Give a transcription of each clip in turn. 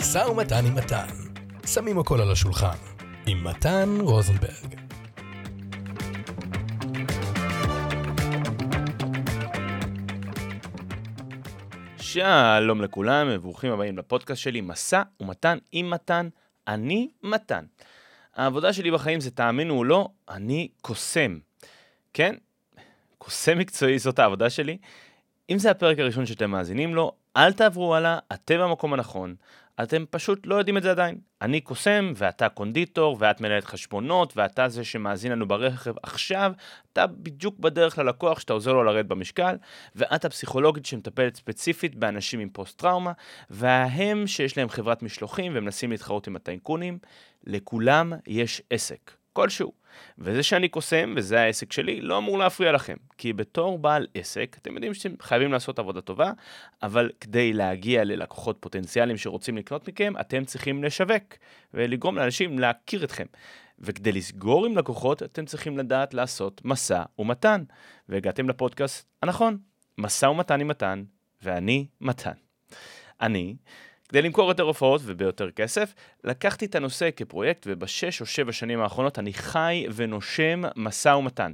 משא ומתן עם מתן. שמים הכל על השולחן. עם מתן רוזנברג. שלום לכולם, וברוכים הבאים לפודקאסט שלי, משא ומתן עם מתן, אני מתן. העבודה שלי בחיים זה, תאמינו או לא, אני קוסם. כן? קוסם מקצועי זאת העבודה שלי. אם זה הפרק הראשון שאתם מאזינים לו, אל תעברו הלאה, אתם במקום הנכון. אתם פשוט לא יודעים את זה עדיין. אני קוסם, ואתה קונדיטור, ואת מנהלת חשבונות, ואתה זה שמאזין לנו ברכב עכשיו, אתה בדיוק בדרך ללקוח שאתה עוזר לו לרדת במשקל, ואת הפסיכולוגית שמטפלת ספציפית באנשים עם פוסט-טראומה, וההם שיש להם חברת משלוחים ומנסים להתחרות עם הטייקונים, לכולם יש עסק, כלשהו. וזה שאני קוסם, וזה העסק שלי, לא אמור להפריע לכם. כי בתור בעל עסק, אתם יודעים שאתם חייבים לעשות עבודה טובה, אבל כדי להגיע ללקוחות פוטנציאליים שרוצים לקנות מכם, אתם צריכים לשווק, ולגרום לאנשים להכיר אתכם. וכדי לסגור עם לקוחות, אתם צריכים לדעת לעשות משא ומתן. והגעתם לפודקאסט הנכון, משא ומתן עם מתן, ואני מתן. אני כדי למכור יותר הופעות וביותר כסף, לקחתי את הנושא כפרויקט, ובשש או שבע שנים האחרונות אני חי ונושם משא ומתן.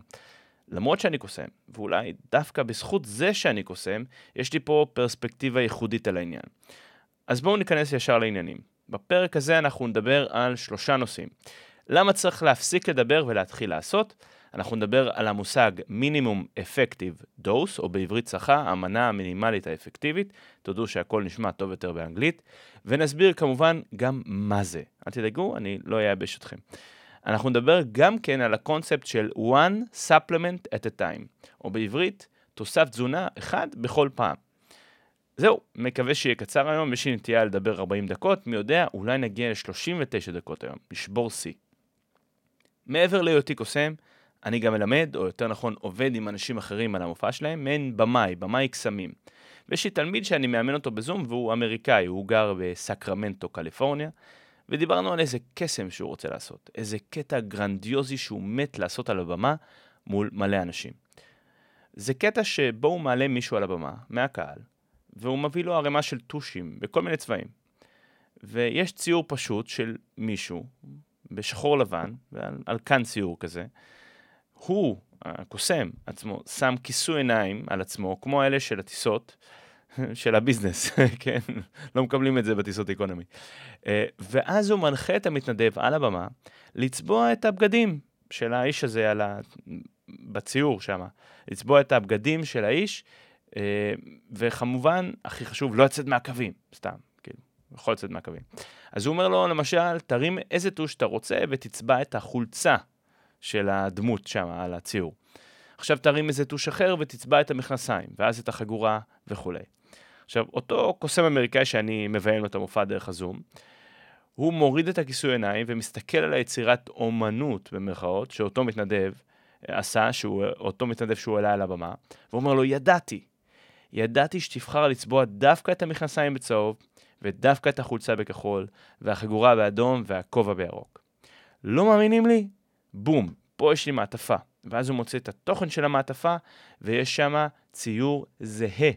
למרות שאני קוסם, ואולי דווקא בזכות זה שאני קוסם, יש לי פה פרספקטיבה ייחודית על העניין. אז בואו ניכנס ישר לעניינים. בפרק הזה אנחנו נדבר על שלושה נושאים. למה צריך להפסיק לדבר ולהתחיל לעשות? אנחנו נדבר על המושג מינימום אפקטיב דוס, או בעברית צחה, המנה המינימלית האפקטיבית, תודו שהכל נשמע טוב יותר באנגלית, ונסביר כמובן גם מה זה. אל תדאגו, אני לא אייבש אתכם. אנחנו נדבר גם כן על הקונספט של one supplement at a time, או בעברית, תוסף תזונה אחד בכל פעם. זהו, מקווה שיהיה קצר היום, יש לי נטייה לדבר 40 דקות, מי יודע, אולי נגיע ל-39 דקות היום, נשבור שיא. מעבר להיותי קוסם, אני גם מלמד, או יותר נכון עובד עם אנשים אחרים על המופע שלהם, מעין במאי, במאי קסמים. ויש לי תלמיד שאני מאמן אותו בזום והוא אמריקאי, הוא גר בסקרמנטו, קליפורניה, ודיברנו על איזה קסם שהוא רוצה לעשות, איזה קטע גרנדיוזי שהוא מת לעשות על הבמה מול מלא אנשים. זה קטע שבו הוא מעלה מישהו על הבמה, מהקהל, והוא מביא לו ערימה של טושים בכל מיני צבעים. ויש ציור פשוט של מישהו, בשחור לבן, ועל על כאן ציור כזה, הוא, הקוסם עצמו, שם כיסוי עיניים על עצמו, כמו אלה של הטיסות, של הביזנס, כן? לא מקבלים את זה בטיסות איקונומי. אה, ואז הוא מנחה את המתנדב על הבמה לצבוע את הבגדים של האיש הזה על ה... בציור שם, לצבוע את הבגדים של האיש, אה, וכמובן, הכי חשוב, לא לצאת מהקווים, סתם, כאילו, יכול לצאת מהקווים. אז הוא אומר לו, למשל, תרים איזה טוש שאתה רוצה ותצבע את החולצה של הדמות שם על הציור. עכשיו תרים איזה טוש אחר ותצבע את המכנסיים, ואז את החגורה וכולי. עכשיו, אותו קוסם אמריקאי שאני מביים לו את המופע דרך הזום, הוא מוריד את הכיסוי עיניים ומסתכל על היצירת אומנות, במרכאות, שאותו מתנדב אה, עשה, שהוא, אותו מתנדב שהוא העלה על הבמה, ואומר לו, ידעתי, ידעתי שתבחר לצבוע דווקא את המכנסיים בצהוב, ודווקא את החולצה בכחול, והחגורה באדום והכובע בירוק. לא מאמינים לי? בום, פה יש לי מעטפה. ואז הוא מוצא את התוכן של המעטפה, ויש שם ציור זהה.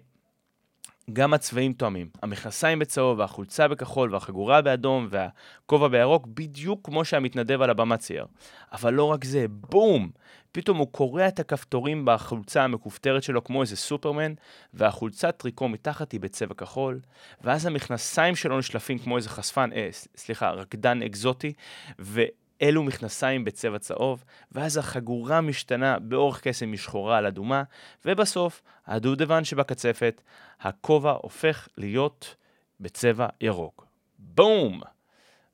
גם הצבעים תואמים. המכנסיים בצהוב, והחולצה בכחול, והחגורה באדום, והכובע בירוק, בדיוק כמו שהמתנדב על הבמה צייר. אבל לא רק זה, בום! פתאום הוא קורע את הכפתורים בחולצה המכופתרת שלו כמו איזה סופרמן, והחולצת טריקו מתחת היא בצבע כחול, ואז המכנסיים שלו נשלפים כמו איזה חשפן, אה, סליחה, רקדן אקזוטי, ו... אלו מכנסיים בצבע צהוב, ואז החגורה משתנה באורך קסם משחורה לאדומה, ובסוף, הדודבן שבקצפת, הכובע הופך להיות בצבע ירוק. בום!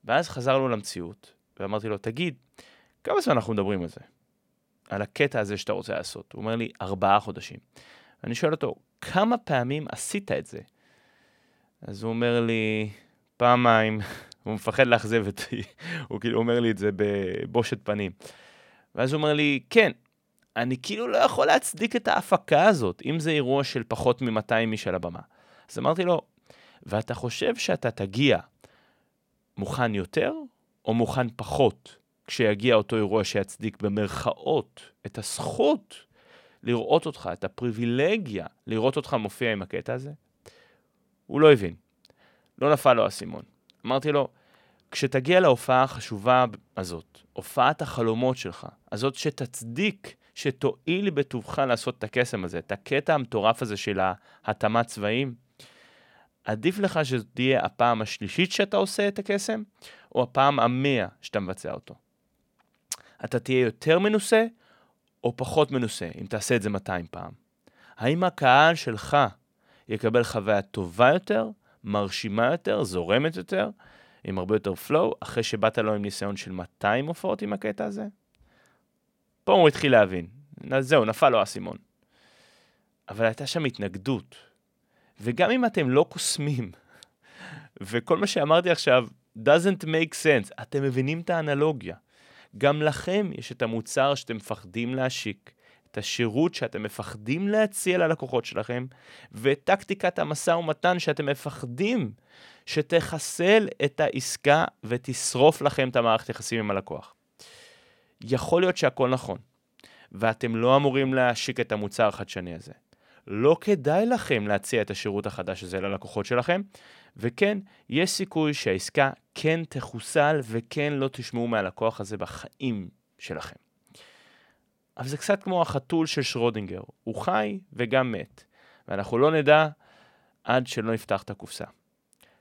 ואז חזרנו למציאות, ואמרתי לו, תגיד, כמה זמן אנחנו מדברים על זה? על הקטע הזה שאתה רוצה לעשות. הוא אומר לי, ארבעה חודשים. אני שואל אותו, כמה פעמים עשית את זה? אז הוא אומר לי, פעמיים. הוא מפחד לאכזב אותי, הוא כאילו אומר לי את זה בבושת פנים. ואז הוא אומר לי, כן, אני כאילו לא יכול להצדיק את ההפקה הזאת, אם זה אירוע של פחות מ-200 איש על הבמה. אז אמרתי לו, ואתה חושב שאתה תגיע מוכן יותר, או מוכן פחות, כשיגיע אותו אירוע שיצדיק במרכאות את הזכות לראות אותך, את הפריבילגיה לראות אותך מופיע עם הקטע הזה? הוא לא הבין. לא נפל לו האסימון. אמרתי לו, כשתגיע להופעה החשובה הזאת, הופעת החלומות שלך, הזאת שתצדיק, שתואיל בטובך לעשות את הקסם הזה, את הקטע המטורף הזה של ההתאמת צבעים, עדיף לך שזו תהיה הפעם השלישית שאתה עושה את הקסם, או הפעם המאה שאתה מבצע אותו. אתה תהיה יותר מנוסה, או פחות מנוסה, אם תעשה את זה 200 פעם. האם הקהל שלך יקבל חוויה טובה יותר, מרשימה יותר, זורמת יותר, עם הרבה יותר flow, אחרי שבאת לו עם ניסיון של 200 הופעות עם הקטע הזה? פה הוא התחיל להבין. זהו, נפל לו האסימון. אבל הייתה שם התנגדות. וגם אם אתם לא קוסמים, וכל מה שאמרתי עכשיו doesn't make sense, אתם מבינים את האנלוגיה. גם לכם יש את המוצר שאתם מפחדים להשיק, את השירות שאתם מפחדים להציע ללקוחות שלכם, וטקטיקת המשא ומתן שאתם מפחדים שתחסל את העסקה ותשרוף לכם את המערכת יחסים עם הלקוח. יכול להיות שהכל נכון, ואתם לא אמורים להשיק את המוצר החדשני הזה. לא כדאי לכם להציע את השירות החדש הזה ללקוחות שלכם, וכן, יש סיכוי שהעסקה כן תחוסל וכן לא תשמעו מהלקוח הזה בחיים שלכם. אבל זה קצת כמו החתול של שרודינגר, הוא חי וגם מת, ואנחנו לא נדע עד שלא נפתח את הקופסה.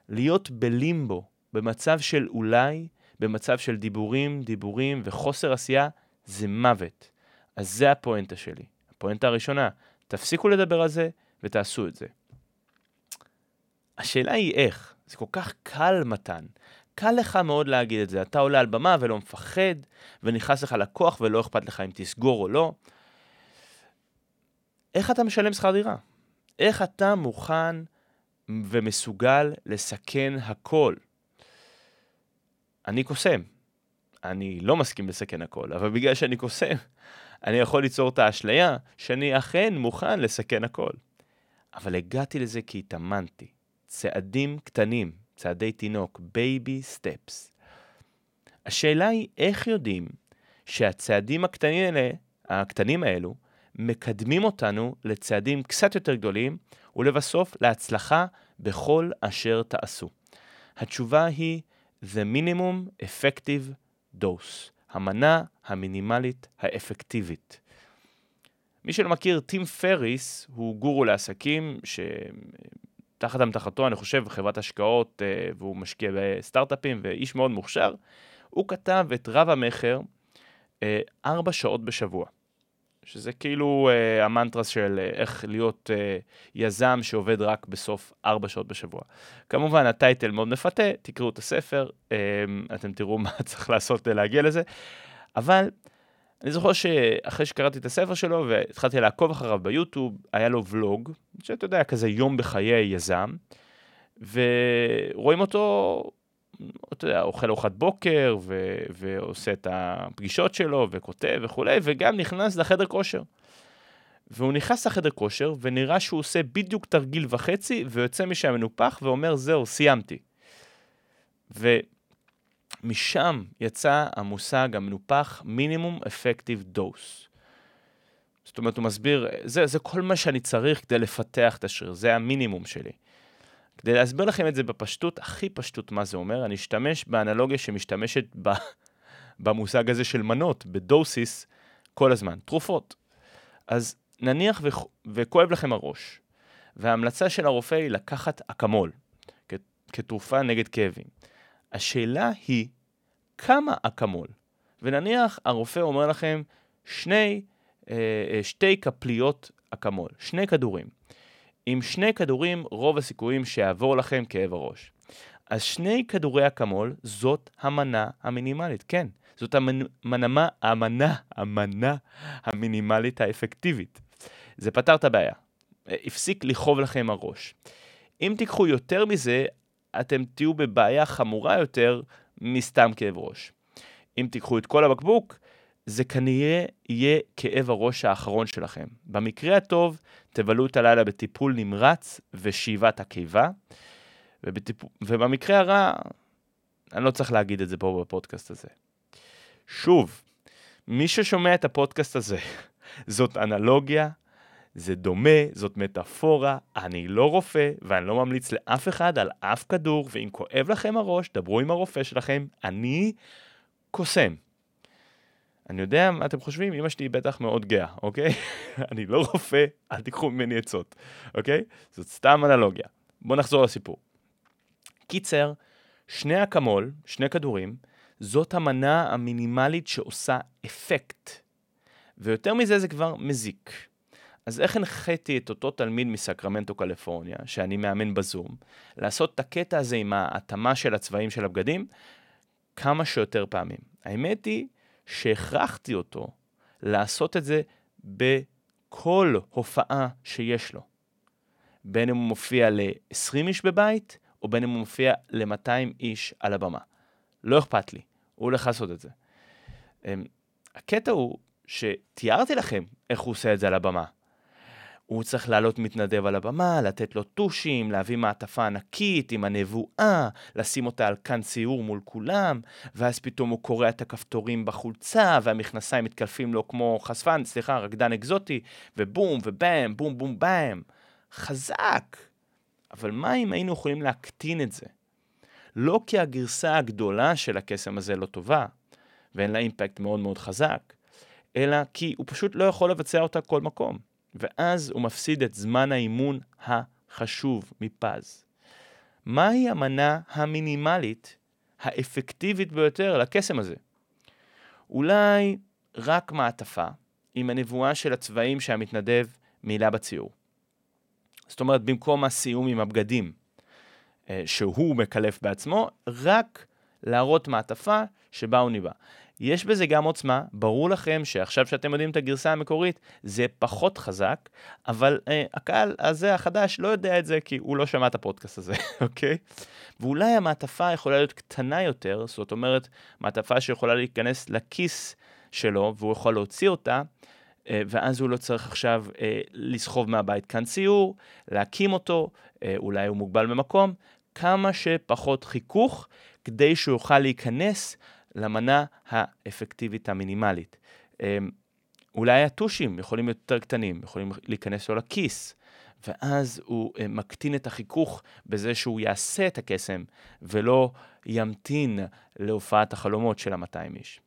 להיות בלימבו, במצב של אולי, במצב של דיבורים, דיבורים וחוסר עשייה, זה מוות. אז זה הפואנטה שלי. הפואנטה הראשונה, תפסיקו לדבר על זה ותעשו את זה. השאלה היא איך. זה כל כך קל, מתן. קל לך מאוד להגיד את זה. אתה עולה על במה ולא מפחד, ונכנס לך לקוח ולא אכפת לך אם תסגור או לא. איך אתה משלם שכר דירה? איך אתה מוכן ומסוגל לסכן הכל? אני קוסם. אני לא מסכים לסכן הכל, אבל בגלל שאני קוסם, אני יכול ליצור את האשליה שאני אכן מוכן לסכן הכל. אבל הגעתי לזה כי התאמנתי. צעדים קטנים, צעדי תינוק, baby steps. השאלה היא איך יודעים שהצעדים הקטנים האלה, הקטנים האלו, מקדמים אותנו לצעדים קצת יותר גדולים, ולבסוף להצלחה בכל אשר תעשו. התשובה היא The Minimum Effective Dose, המנה המינימלית האפקטיבית. מי שלא מכיר, טים פריס הוא גורו לעסקים, שתחת המתחתו, אני חושב, חברת השקעות, אה, והוא משקיע בסטארט-אפים ואיש מאוד מוכשר, הוא כתב את רב המכר אה, ארבע שעות בשבוע. שזה כאילו uh, המנטרה של uh, איך להיות uh, יזם שעובד רק בסוף ארבע שעות בשבוע. כמובן, הטייטל מאוד מפתה, תקראו את הספר, um, אתם תראו מה צריך לעשות כדי להגיע לזה. אבל אני זוכר שאחרי שקראתי את הספר שלו והתחלתי לעקוב אחריו ביוטיוב, היה לו ולוג, שאתה יודע, כזה יום בחיי יזם, ורואים אותו אתה יודע, אוכל ארוחת בוקר, ו- ועושה את הפגישות שלו, וכותב וכולי, וגם נכנס לחדר כושר. והוא נכנס לחדר כושר, ונראה שהוא עושה בדיוק תרגיל וחצי, ויוצא משם מנופח, ואומר, זהו, סיימתי. ומשם יצא המושג המנופח מינימום אפקטיב דוס. זאת אומרת, הוא מסביר, זה, זה כל מה שאני צריך כדי לפתח את השריר, זה המינימום שלי. כדי להסביר לכם את זה בפשטות, הכי פשטות מה זה אומר, אני אשתמש באנלוגיה שמשתמשת ב, במושג הזה של מנות, בדוסיס, כל הזמן, תרופות. אז נניח ו, וכואב לכם הראש, וההמלצה של הרופא היא לקחת אקמול כ, כתרופה נגד כאבים. השאלה היא, כמה אקמול? ונניח הרופא אומר לכם, שני, אה, אה שתי כפליות אקמול, שני כדורים. עם שני כדורים, רוב הסיכויים שיעבור לכם כאב הראש. אז שני כדורי אקמול, זאת המנה המינימלית, כן. זאת המנה, המנה, המנה המינימלית האפקטיבית. זה פתר את הבעיה. הפסיק לכאוב לכם הראש. אם תיקחו יותר מזה, אתם תהיו בבעיה חמורה יותר מסתם כאב ראש. אם תיקחו את כל הבקבוק, זה כנראה יהיה כאב הראש האחרון שלכם. במקרה הטוב, תבלו את הלילה בטיפול נמרץ ושאיבת הקיבה, ובטיפ... ובמקרה הרע, אני לא צריך להגיד את זה פה בפודקאסט הזה. שוב, מי ששומע את הפודקאסט הזה, זאת אנלוגיה, זה דומה, זאת מטאפורה, אני לא רופא, ואני לא ממליץ לאף אחד על אף כדור, ואם כואב לכם הראש, דברו עם הרופא שלכם, אני קוסם. אני יודע מה אתם חושבים, אמא שלי בטח מאוד גאה, אוקיי? אני לא רופא, אל תיקחו ממני עצות, אוקיי? זאת סתם אנלוגיה. בואו נחזור לסיפור. קיצר, שני אקמול, שני כדורים, זאת המנה המינימלית שעושה אפקט. ויותר מזה זה כבר מזיק. אז איך הנחיתי את אותו תלמיד מסקרמנטו קליפורניה, שאני מאמן בזום, לעשות את הקטע הזה עם ההתאמה של הצבעים של הבגדים כמה שיותר פעמים? האמת היא שהכרחתי אותו לעשות את זה בכל הופעה שיש לו. בין אם הוא מופיע ל-20 איש בבית, או בין אם הוא מופיע ל-200 איש על הבמה. לא אכפת לי, הוא הולך לעשות את זה. אמ, הקטע הוא שתיארתי לכם איך הוא עושה את זה על הבמה. הוא צריך לעלות מתנדב על הבמה, לתת לו טושים, להביא מעטפה ענקית עם הנבואה, לשים אותה על כאן ציור מול כולם, ואז פתאום הוא קורע את הכפתורים בחולצה, והמכנסיים מתקלפים לו כמו חשפן, סליחה, רקדן אקזוטי, ובום, ובאם, בום, בום, באם. חזק! אבל מה אם היינו יכולים להקטין את זה? לא כי הגרסה הגדולה של הקסם הזה לא טובה, ואין לה אימפקט מאוד מאוד חזק, אלא כי הוא פשוט לא יכול לבצע אותה כל מקום. ואז הוא מפסיד את זמן האימון החשוב מפז. מהי המנה המינימלית האפקטיבית ביותר לקסם הזה? אולי רק מעטפה עם הנבואה של הצבעים שהמתנדב מילא בציור. זאת אומרת, במקום הסיום עם הבגדים אה, שהוא מקלף בעצמו, רק להראות מעטפה שבה הוא ניבא. יש בזה גם עוצמה, ברור לכם שעכשיו שאתם יודעים את הגרסה המקורית, זה פחות חזק, אבל אה, הקהל הזה החדש לא יודע את זה כי הוא לא שמע את הפודקאסט הזה, אוקיי? ואולי המעטפה יכולה להיות קטנה יותר, זאת אומרת, מעטפה שיכולה להיכנס לכיס שלו והוא יכול להוציא אותה, אה, ואז הוא לא צריך עכשיו אה, לסחוב מהבית כאן ציור, להקים אותו, אה, אולי הוא מוגבל במקום, כמה שפחות חיכוך, כדי שהוא יוכל להיכנס למנה האפקטיבית המינימלית. אמ, אולי הטושים יכולים להיות יותר קטנים, יכולים להיכנס לו לכיס, ואז הוא אה, מקטין את החיכוך בזה שהוא יעשה את הקסם, ולא ימתין להופעת החלומות של ה-200 איש.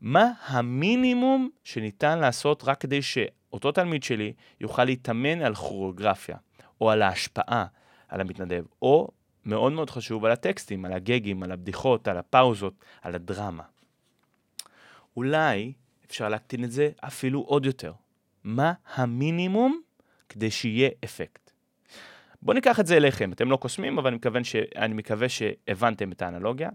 מה המינימום שניתן לעשות רק כדי שאותו תלמיד שלי יוכל להתאמן על כוריאוגרפיה, או על ההשפעה על המתנדב, או מאוד מאוד חשוב על הטקסטים, על הגגים, על הבדיחות, על הפאוזות, על הדרמה. אולי אפשר להקטין את זה אפילו עוד יותר. מה המינימום כדי שיהיה אפקט? בואו ניקח את זה אליכם, אתם לא קוסמים, אבל אני, ש... אני מקווה שהבנתם את האנלוגיה.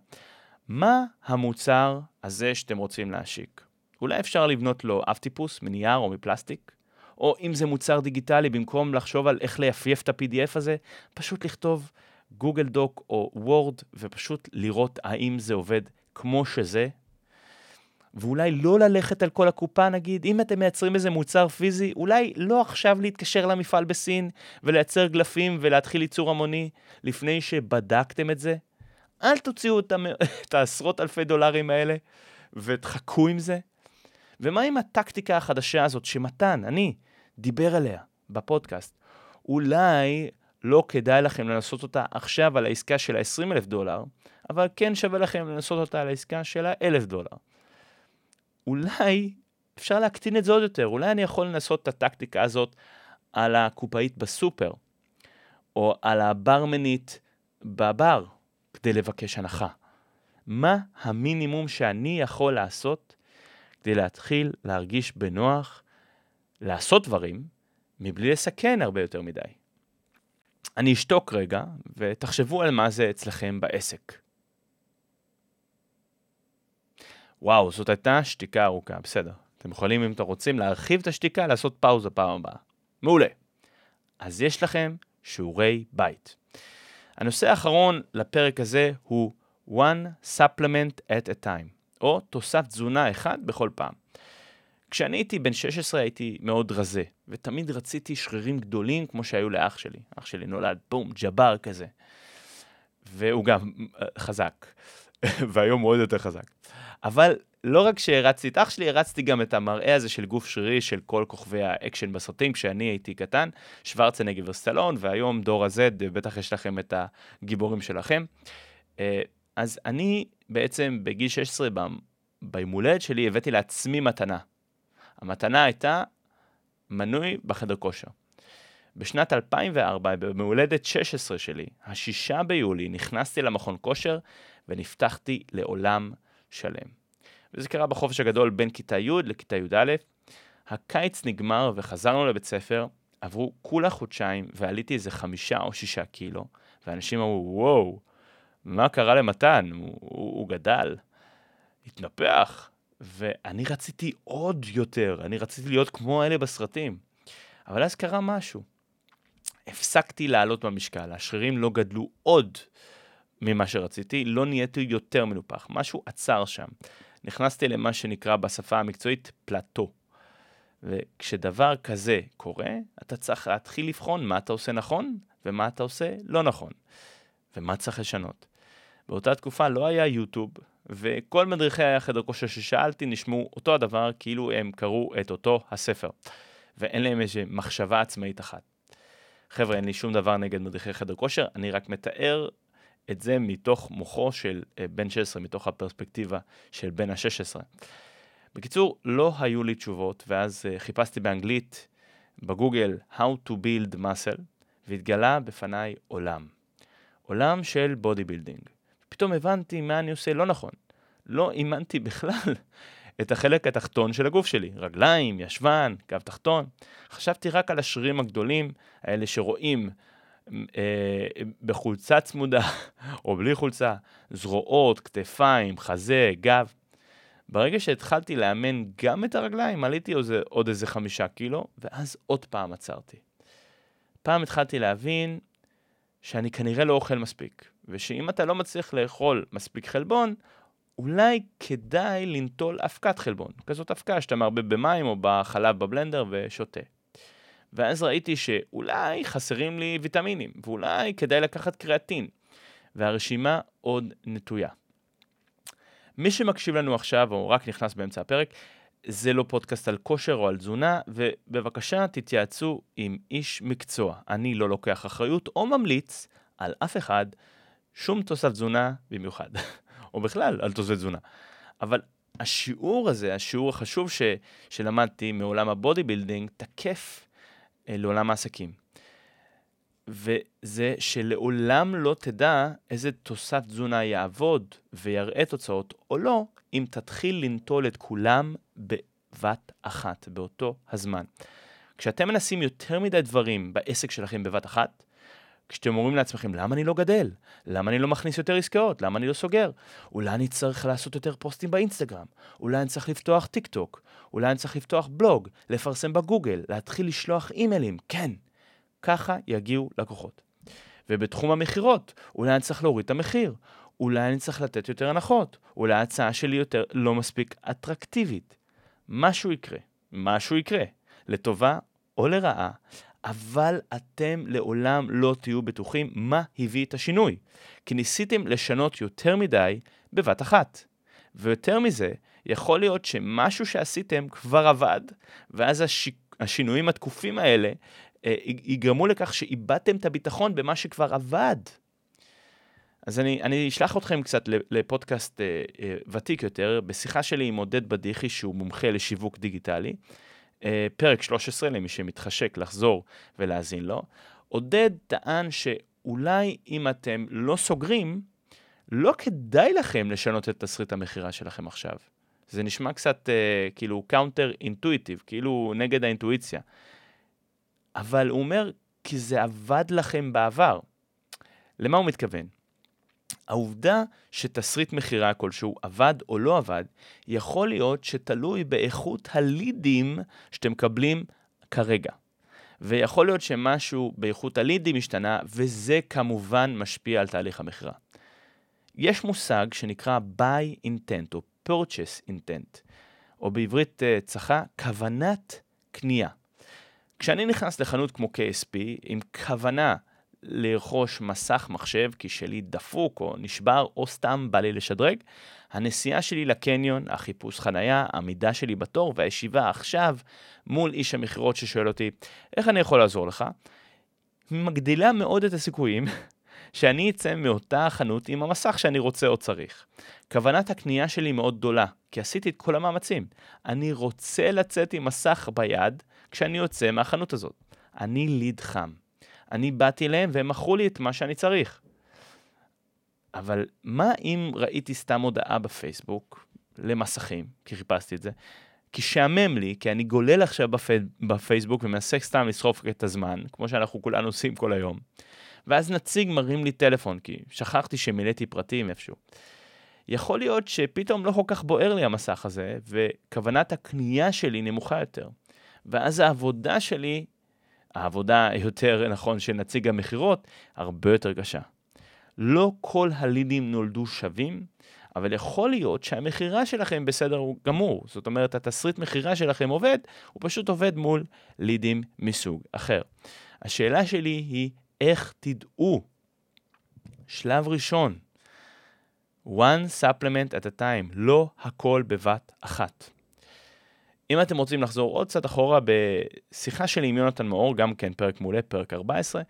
מה המוצר הזה שאתם רוצים להשיק? אולי אפשר לבנות לו אב טיפוס מנייר או מפלסטיק? או אם זה מוצר דיגיטלי, במקום לחשוב על איך לייפייף את ה-PDF הזה, פשוט לכתוב Google Doc או Word, ופשוט לראות האם זה עובד כמו שזה. ואולי לא ללכת על כל הקופה, נגיד, אם אתם מייצרים איזה מוצר פיזי, אולי לא עכשיו להתקשר למפעל בסין ולייצר גלופות ולהתחיל ייצור המוני לפני שבדקתם את זה. אל תוציאו את, המ... את העשרות אלפי דולרים האלה ותחכו עם זה. ומה עם הטקטיקה החדשה הזאת שמתן, אני, דיבר עליה בפודקאסט? אולי לא כדאי לכם לנסות אותה עכשיו על העסקה של ה-20 אלף דולר, אבל כן שווה לכם לנסות אותה על העסקה של ה-1,000 דולר. אולי אפשר להקטין את זה עוד יותר, אולי אני יכול לנסות את הטקטיקה הזאת על הקופאית בסופר, או על הברמנית בבר, כדי לבקש הנחה. מה המינימום שאני יכול לעשות כדי להתחיל להרגיש בנוח לעשות דברים מבלי לסכן הרבה יותר מדי? אני אשתוק רגע, ותחשבו על מה זה אצלכם בעסק. וואו, זאת הייתה שתיקה ארוכה, בסדר. אתם יכולים, אם אתם רוצים, להרחיב את השתיקה, לעשות פאוזה פעם הבאה. מעולה. אז יש לכם שיעורי בית. הנושא האחרון לפרק הזה הוא one supplement at a time, או תוסף תזונה אחד בכל פעם. כשאני הייתי בן 16 הייתי מאוד רזה, ותמיד רציתי שרירים גדולים כמו שהיו לאח שלי. אח שלי נולד, בום, ג'בר כזה. והוא גם אה, חזק, והיום הוא עוד יותר חזק. אבל לא רק שהערצתי את אח שלי, הערצתי גם את המראה הזה של גוף שרירי של כל כוכבי האקשן בסרטים, כשאני הייתי קטן, שוורצנגר וסטלון, והיום דור ה-Z, בטח יש לכם את הגיבורים שלכם. אה, אז אני בעצם בגיל 16, ביום הולדת שלי, הבאתי לעצמי מתנה. המתנה הייתה מנוי בחדר כושר. בשנת 2004, במהולדת 16 שלי, השישה ביולי, נכנסתי למכון כושר ונפתחתי לעולם שלם. וזה קרה בחופש הגדול בין כיתה י' לכיתה י"א. הקיץ נגמר וחזרנו לבית ספר, עברו כולה חודשיים ועליתי איזה חמישה או שישה קילו, ואנשים אמרו, וואו, מה קרה למתן? הוא, הוא, הוא גדל, התנפח, ואני רציתי עוד יותר, אני רציתי להיות כמו אלה בסרטים. אבל אז קרה משהו. הפסקתי לעלות במשקל, השרירים לא גדלו עוד ממה שרציתי, לא נהייתי יותר מנופח, משהו עצר שם. נכנסתי למה שנקרא בשפה המקצועית פלטו. וכשדבר כזה קורה, אתה צריך להתחיל לבחון מה אתה עושה נכון ומה אתה עושה לא נכון, ומה צריך לשנות. באותה תקופה לא היה יוטיוב, וכל מדריכי החדר כושר ששאלתי נשמעו אותו הדבר כאילו הם קראו את אותו הספר, ואין להם איזושהי מחשבה עצמאית אחת. חבר'ה, אין לי שום דבר נגד מדריכי חדר כושר, אני רק מתאר את זה מתוך מוחו של אה, בן 16, מתוך הפרספקטיבה של בן ה-16. בקיצור, לא היו לי תשובות, ואז אה, חיפשתי באנגלית בגוגל How to build muscle, והתגלה בפניי עולם. עולם של bodybuilding. פתאום הבנתי מה אני עושה לא נכון. לא אימנתי בכלל את החלק התחתון של הגוף שלי, רגליים, ישבן, גב תחתון. חשבתי רק על השרירים הגדולים, האלה שרואים אה, בחולצה צמודה או בלי חולצה, זרועות, כתפיים, חזה, גב. ברגע שהתחלתי לאמן גם את הרגליים, עליתי עוד, עוד איזה חמישה קילו, ואז עוד פעם עצרתי. פעם התחלתי להבין שאני כנראה לא אוכל מספיק, ושאם אתה לא מצליח לאכול מספיק חלבון, אולי כדאי לנטול אבקת חלבון, כזאת אבקה שאתה מערבב במים או בחלב בבלנדר ושותה. ואז ראיתי שאולי חסרים לי ויטמינים, ואולי כדאי לקחת קריאטין, והרשימה עוד נטויה. מי שמקשיב לנו עכשיו, או רק נכנס באמצע הפרק, זה לא פודקאסט על כושר או על תזונה, ובבקשה תתייעצו עם איש מקצוע. אני לא לוקח אחריות או ממליץ על אף אחד שום תוסף תזונה במיוחד, או בכלל על תוספי תזונה. אבל השיעור הזה, השיעור החשוב ש, שלמדתי מעולם ה bodybuilding, תקף אה, לעולם העסקים. וזה שלעולם לא תדע איזה תוסף תזונה יעבוד ויראה תוצאות או לא, אם תתחיל ליטול את כולם בבת אחת, באותו הזמן. כשאתם מנסים יותר מדי דברים בעסק שלכם בבת אחת, כשאתם אומרים לעצמכם, למה אני לא גדל? למה אני לא מכניס יותר עסקאות? למה אני לא סוגר? אולי אני צריך לעשות יותר פוסטים באינסטגרם? אולי אני צריך לפתוח טיק טוק? אולי אני צריך לפתוח בלוג? לפרסם בגוגל? להתחיל לשלוח אימיילים? כן, ככה יגיעו לקוחות. ובתחום המכירות, אולי אני צריך להוריד את המחיר, אולי אני צריך לתת יותר הנחות, אולי ההצעה שלי יותר לא מספיק אטרקטיבית. משהו יקרה, משהו יקרה, לטובה או לרעה, אבל אתם לעולם לא תהיו בטוחים מה הביא את השינוי, כי ניסיתם לשנות יותר מדי בבת אחת. ויותר מזה, יכול להיות שמשהו שעשיתם כבר עבד, ואז הש... השינויים התקופים האלה אה, יגרמו לכך שאיבדתם את הביטחון במה שכבר עבד. אז אני, אני אשלח אתכם קצת לפודקאסט אה, אה, ותיק יותר, בשיחה שלי עם עודד בדיחי, שהוא מומחה לשיווק דיגיטלי. אה, פרק 13, למי שמתחשק לחזור ולהאזין לו, עודד טען שאולי אם אתם לא סוגרים, לא כדאי לכם לשנות את תסריט המכירה שלכם עכשיו. זה נשמע קצת אה, כאילו counter intuitive, כאילו נגד האינטואיציה. אבל הוא אומר, כי זה עבד לכם בעבר. למה הוא מתכוון? העובדה שתסריט מכירה כלשהו עבד או לא עבד, יכול להיות שתלוי באיכות הלידים שאתם מקבלים כרגע. ויכול להיות שמשהו באיכות הלידים השתנה, וזה כמובן משפיע על תהליך המכירה. יש מושג שנקרא buy intent או purchase intent, או בעברית אה, צחה, כוונת קנייה. כשאני נכנס לחנות כמו KSP עם כוונה לרכוש מסך מחשב כי שלי דפוק או נשבר או סתם בא לי לשדרג. הנסיעה שלי לקניון, החיפוש חנייה, העמידה שלי בתור והישיבה עכשיו מול איש המכירות ששואל אותי, איך אני יכול לעזור לך? מגדילה מאוד את הסיכויים שאני אצא מאותה חנות עם המסך שאני רוצה או צריך. כוונת הקנייה שלי מאוד גדולה, כי עשיתי את כל המאמצים. אני רוצה לצאת עם מסך ביד כשאני יוצא מהחנות הזאת. אני ליד חם. אני באתי אליהם והם מכרו לי את מה שאני צריך. אבל מה אם ראיתי סתם הודעה בפייסבוק למסכים, כי חיפשתי את זה, כי שעמם לי, כי אני גולל עכשיו בפי... בפייסבוק ומנסה סתם לסחוף את הזמן, כמו שאנחנו כולנו עושים כל היום. ואז נציג מרים לי טלפון, כי שכחתי שמילאתי פרטים איפשהו. יכול להיות שפתאום לא כל כך בוער לי המסך הזה, וכוונת הקנייה שלי נמוכה יותר. ואז העבודה שלי, העבודה יותר נכון של נציג המכירות, הרבה יותר קשה. לא כל הלידים נולדו שווים, אבל יכול להיות שהמכירה שלכם בסדר גמור. זאת אומרת, התסריט מכירה שלכם עובד, הוא פשוט עובד מול לידים מסוג אחר. השאלה שלי היא, איך תדעו? שלב ראשון, one supplement at a time, לא הכל בבת אחת. אם אתם רוצים לחזור עוד קצת אחורה, בשיחה שלי עם יונתן מאור, גם כן פרק מעולה, פרק 14,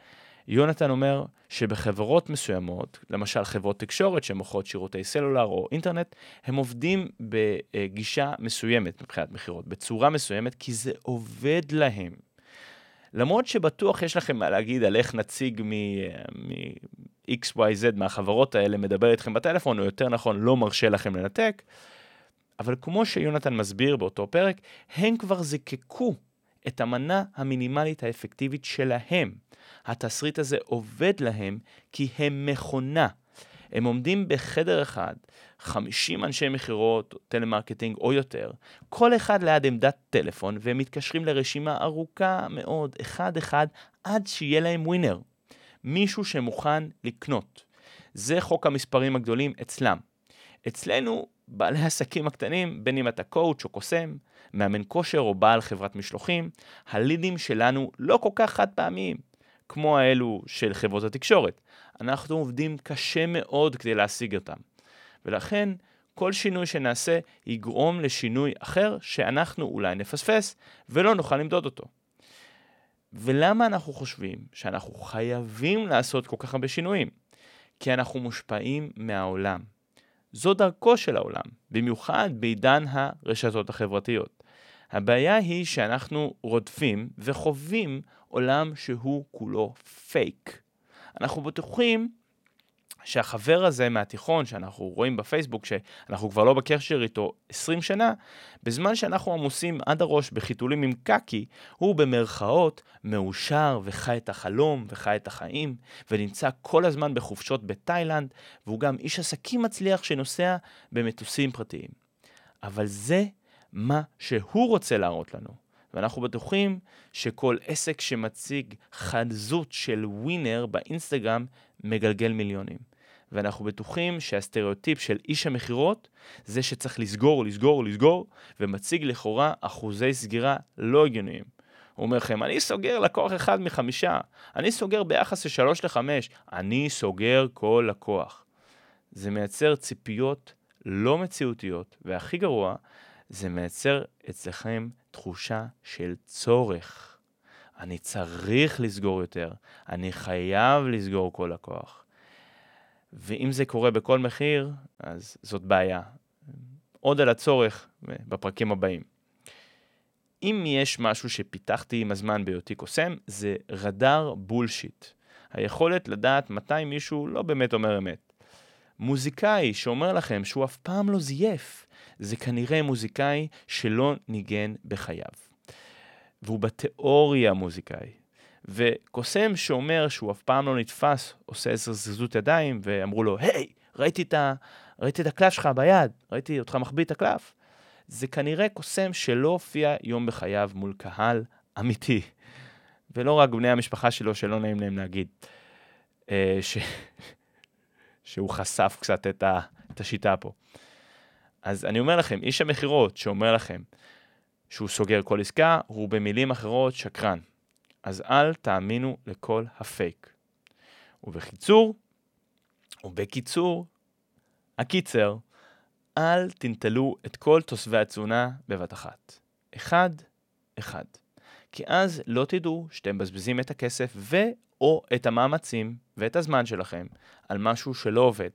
יונתן אומר שבחברות מסוימות, למשל חברות תקשורת שמוכרות שירותי סלולר או אינטרנט, הם עובדים בגישה מסוימת מבחינת מכירות, בצורה מסוימת, כי זה עובד להם. למרות שבטוח יש לכם מה להגיד על איך נציג מ-XYZ מהחברות האלה מדבר איתכם בטלפון, או יותר נכון, לא מרשה לכם לנתק, אבל כמו שיונתן מסביר באותו פרק, הם כבר זיקקו את המנה המינימלית האפקטיבית שלהם. התסריט הזה עובד להם כי הם מכונה. הם עומדים בחדר אחד, 50 אנשי מכירות, טלמרקטינג או יותר, כל אחד ליד עמדת טלפון, והם מתקשרים לרשימה ארוכה מאוד, אחד-אחד, עד שיהיה להם winner. מישהו שמוכן לקנות. זה חוק המספרים הגדולים אצלם. אצלנו, בעלי העסקים הקטנים, בין אם אתה coach או קוסם, מאמן כושר או בעל חברת משלוחים, הלידים שלנו לא כל כך חד פעמיים, כמו האלו של חברות התקשורת. אנחנו עובדים קשה מאוד כדי להשיג אותם. ולכן, כל שינוי שנעשה יגרום לשינוי אחר שאנחנו אולי נפספס ולא נוכל למדוד אותו. ולמה אנחנו חושבים שאנחנו חייבים לעשות כל כך הרבה שינויים? כי אנחנו מושפעים מהעולם. זו דרכו של העולם, במיוחד בעידן הרשתות החברתיות. הבעיה היא שאנחנו רודפים וחווים עולם שהוא כולו פייק. אנחנו בטוחים שהחבר הזה מהתיכון שאנחנו רואים בפייסבוק, שאנחנו כבר לא בקשר איתו 20 שנה, בזמן שאנחנו עמוסים עד הראש בחיתולים עם קקי, הוא במרכאות מאושר וחי את החלום וחי את החיים, ונמצא כל הזמן בחופשות בתאילנד, והוא גם איש עסקים מצליח שנוסע במטוסים פרטיים. אבל זה מה שהוא רוצה להראות לנו. ואנחנו בטוחים שכל עסק שמציג חזות של ווינר באינסטגרם מגלגל מיליונים. ואנחנו בטוחים שהסטריאוטיפ של איש המכירות זה שצריך לסגור, לסגור, לסגור, ומציג לכאורה אחוזי סגירה לא הגיוניים. הוא אומר לכם, אני סוגר לקוח אחד מחמישה, אני סוגר ביחס של שלוש לחמש, אני סוגר כל לקוח. זה מייצר ציפיות לא מציאותיות, והכי גרוע, זה מייצר אצלכם תחושה של צורך. אני צריך לסגור יותר, אני חייב לסגור כל לקוח. ואם זה קורה בכל מחיר, אז זאת בעיה. עוד על הצורך בפרקים הבאים. אם יש משהו שפיתחתי עם הזמן בהיותי קוסם, זה רדאר בולשיט. היכולת לדעת מתי מישהו לא באמת אומר אמת. מוזיקאי שאומר לכם שהוא אף פעם לא זייף, זה כנראה מוזיקאי שלא ניגן בחייו. והוא בתיאוריה מוזיקאי. וקוסם שאומר שהוא אף פעם לא נתפס, עושה איזו זזות ידיים, ואמרו לו, היי, ראיתי, ראיתי את הקלף שלך ביד, ראיתי אותך מחביא את הקלף. זה כנראה קוסם שלא הופיע יום בחייו מול קהל אמיתי. ולא רק בני המשפחה שלו, שלא נעים להם להגיד, אה, ש... שהוא חשף קצת את, ה... את השיטה פה. אז אני אומר לכם, איש המכירות שאומר לכם שהוא סוגר כל עסקה, הוא במילים אחרות שקרן. אז אל תאמינו לכל הפייק. ובקיצור, ובקיצור, הקיצר, אל תנטלו את כל תוספי התזונה בבת אחת. אחד, אחד. כי אז לא תדעו שאתם מבזבזים את הכסף ו/או את המאמצים ואת הזמן שלכם על משהו שלא עובד,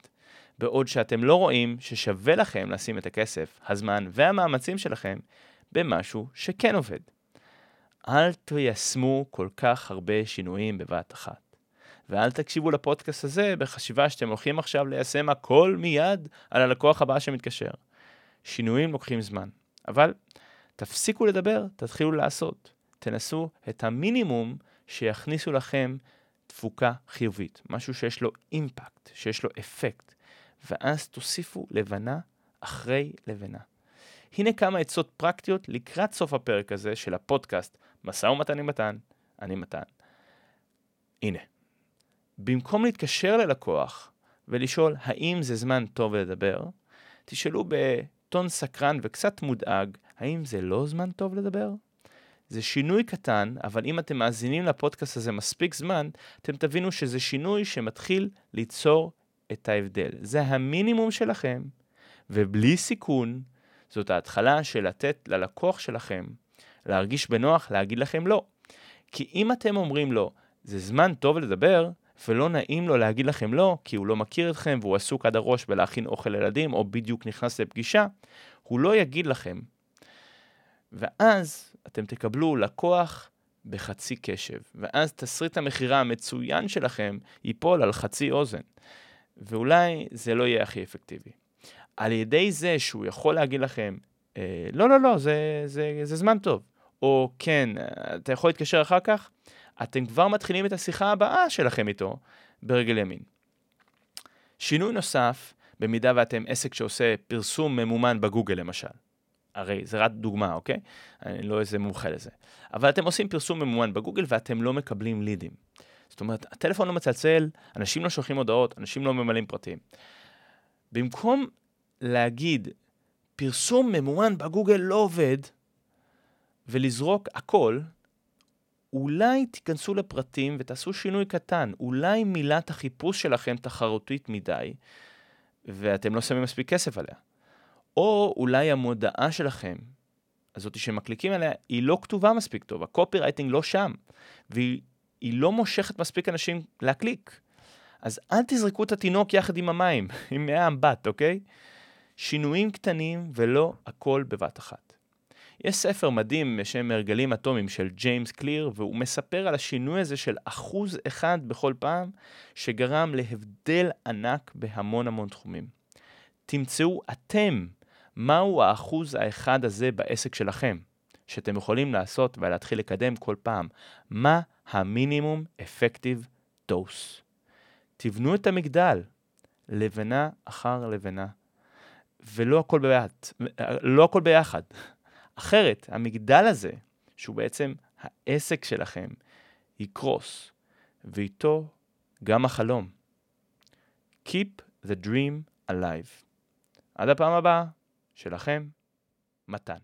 בעוד שאתם לא רואים ששווה לכם לשים את הכסף, הזמן והמאמצים שלכם במשהו שכן עובד. אל תיישמו כל כך הרבה שינויים בבת אחת. ואל תקשיבו לפודקאסט הזה בחשיבה שאתם הולכים עכשיו ליישם הכל מיד על הלקוח הבא שמתקשר. שינויים לוקחים זמן, אבל תפסיקו לדבר, תתחילו לעשות. תנסו את המינימום שיכניסו לכם תפוקה חיובית, משהו שיש לו אימפקט, שיש לו אפקט, ואז תוסיפו לבנה אחרי לבנה. הנה כמה עצות פרקטיות לקראת סוף הפרק הזה של הפודקאסט משא ומתן עם מתן, אני מתן. הנה, במקום להתקשר ללקוח ולשאול האם זה זמן טוב לדבר, תשאלו בטון סקרן וקצת מודאג, האם זה לא זמן טוב לדבר? זה שינוי קטן, אבל אם אתם מאזינים לפודקאסט הזה מספיק זמן, אתם תבינו שזה שינוי שמתחיל ליצור את ההבדל. זה המינימום שלכם, ובלי סיכון, זאת ההתחלה של לתת ללקוח שלכם להרגיש בנוח להגיד לכם לא. כי אם אתם אומרים לו, זה זמן טוב לדבר, ולא נעים לו להגיד לכם לא, כי הוא לא מכיר אתכם והוא עסוק עד הראש בלהכין אוכל לילדים, או בדיוק נכנס לפגישה, הוא לא יגיד לכם. ואז אתם תקבלו לקוח בחצי קשב, ואז תסריט המכירה המצוין שלכם ייפול על חצי אוזן, ואולי זה לא יהיה הכי אפקטיבי. על ידי זה שהוא יכול להגיד לכם, אה, לא, לא, לא, זה, זה, זה זמן טוב, או כן, אתה יכול להתקשר אחר כך, אתם כבר מתחילים את השיחה הבאה שלכם איתו ברגל ימין. שינוי נוסף, במידה ואתם עסק שעושה פרסום ממומן בגוגל למשל. הרי זה רק דוגמה, אוקיי? אני לא איזה מומחה לזה. אבל אתם עושים פרסום ממומן בגוגל ואתם לא מקבלים לידים. זאת אומרת, הטלפון לא מצלצל, אנשים לא שולחים הודעות, אנשים לא ממלאים פרטים. במקום להגיד, פרסום ממומן בגוגל לא עובד, ולזרוק הכל, אולי תיכנסו לפרטים ותעשו שינוי קטן. אולי מילת החיפוש שלכם תחרותית מדי, ואתם לא שמים מספיק כסף עליה. או אולי המודעה שלכם, הזאתי שמקליקים עליה, היא לא כתובה מספיק טוב, ה copywriting לא שם, והיא לא מושכת מספיק אנשים להקליק. אז אל תזרקו את התינוק יחד עם המים, עם מי האמבט, אוקיי? שינויים קטנים ולא הכל בבת אחת. יש ספר מדהים בשם הרגלים אטומיים של ג'יימס קליר, והוא מספר על השינוי הזה של אחוז אחד בכל פעם, שגרם להבדל ענק בהמון המון תחומים. תמצאו אתם מהו האחוז האחד הזה בעסק שלכם, שאתם יכולים לעשות ולהתחיל לקדם כל פעם. מה המינימום אפקטיב דוס. תבנו את המגדל, לבנה אחר לבנה, ולא הכל ביחד. לא הכל ביחד. אחרת, המגדל הזה, שהוא בעצם העסק שלכם, יקרוס, ואיתו גם החלום. Keep the dream alive. עד הפעם הבאה, שלכם, מתן.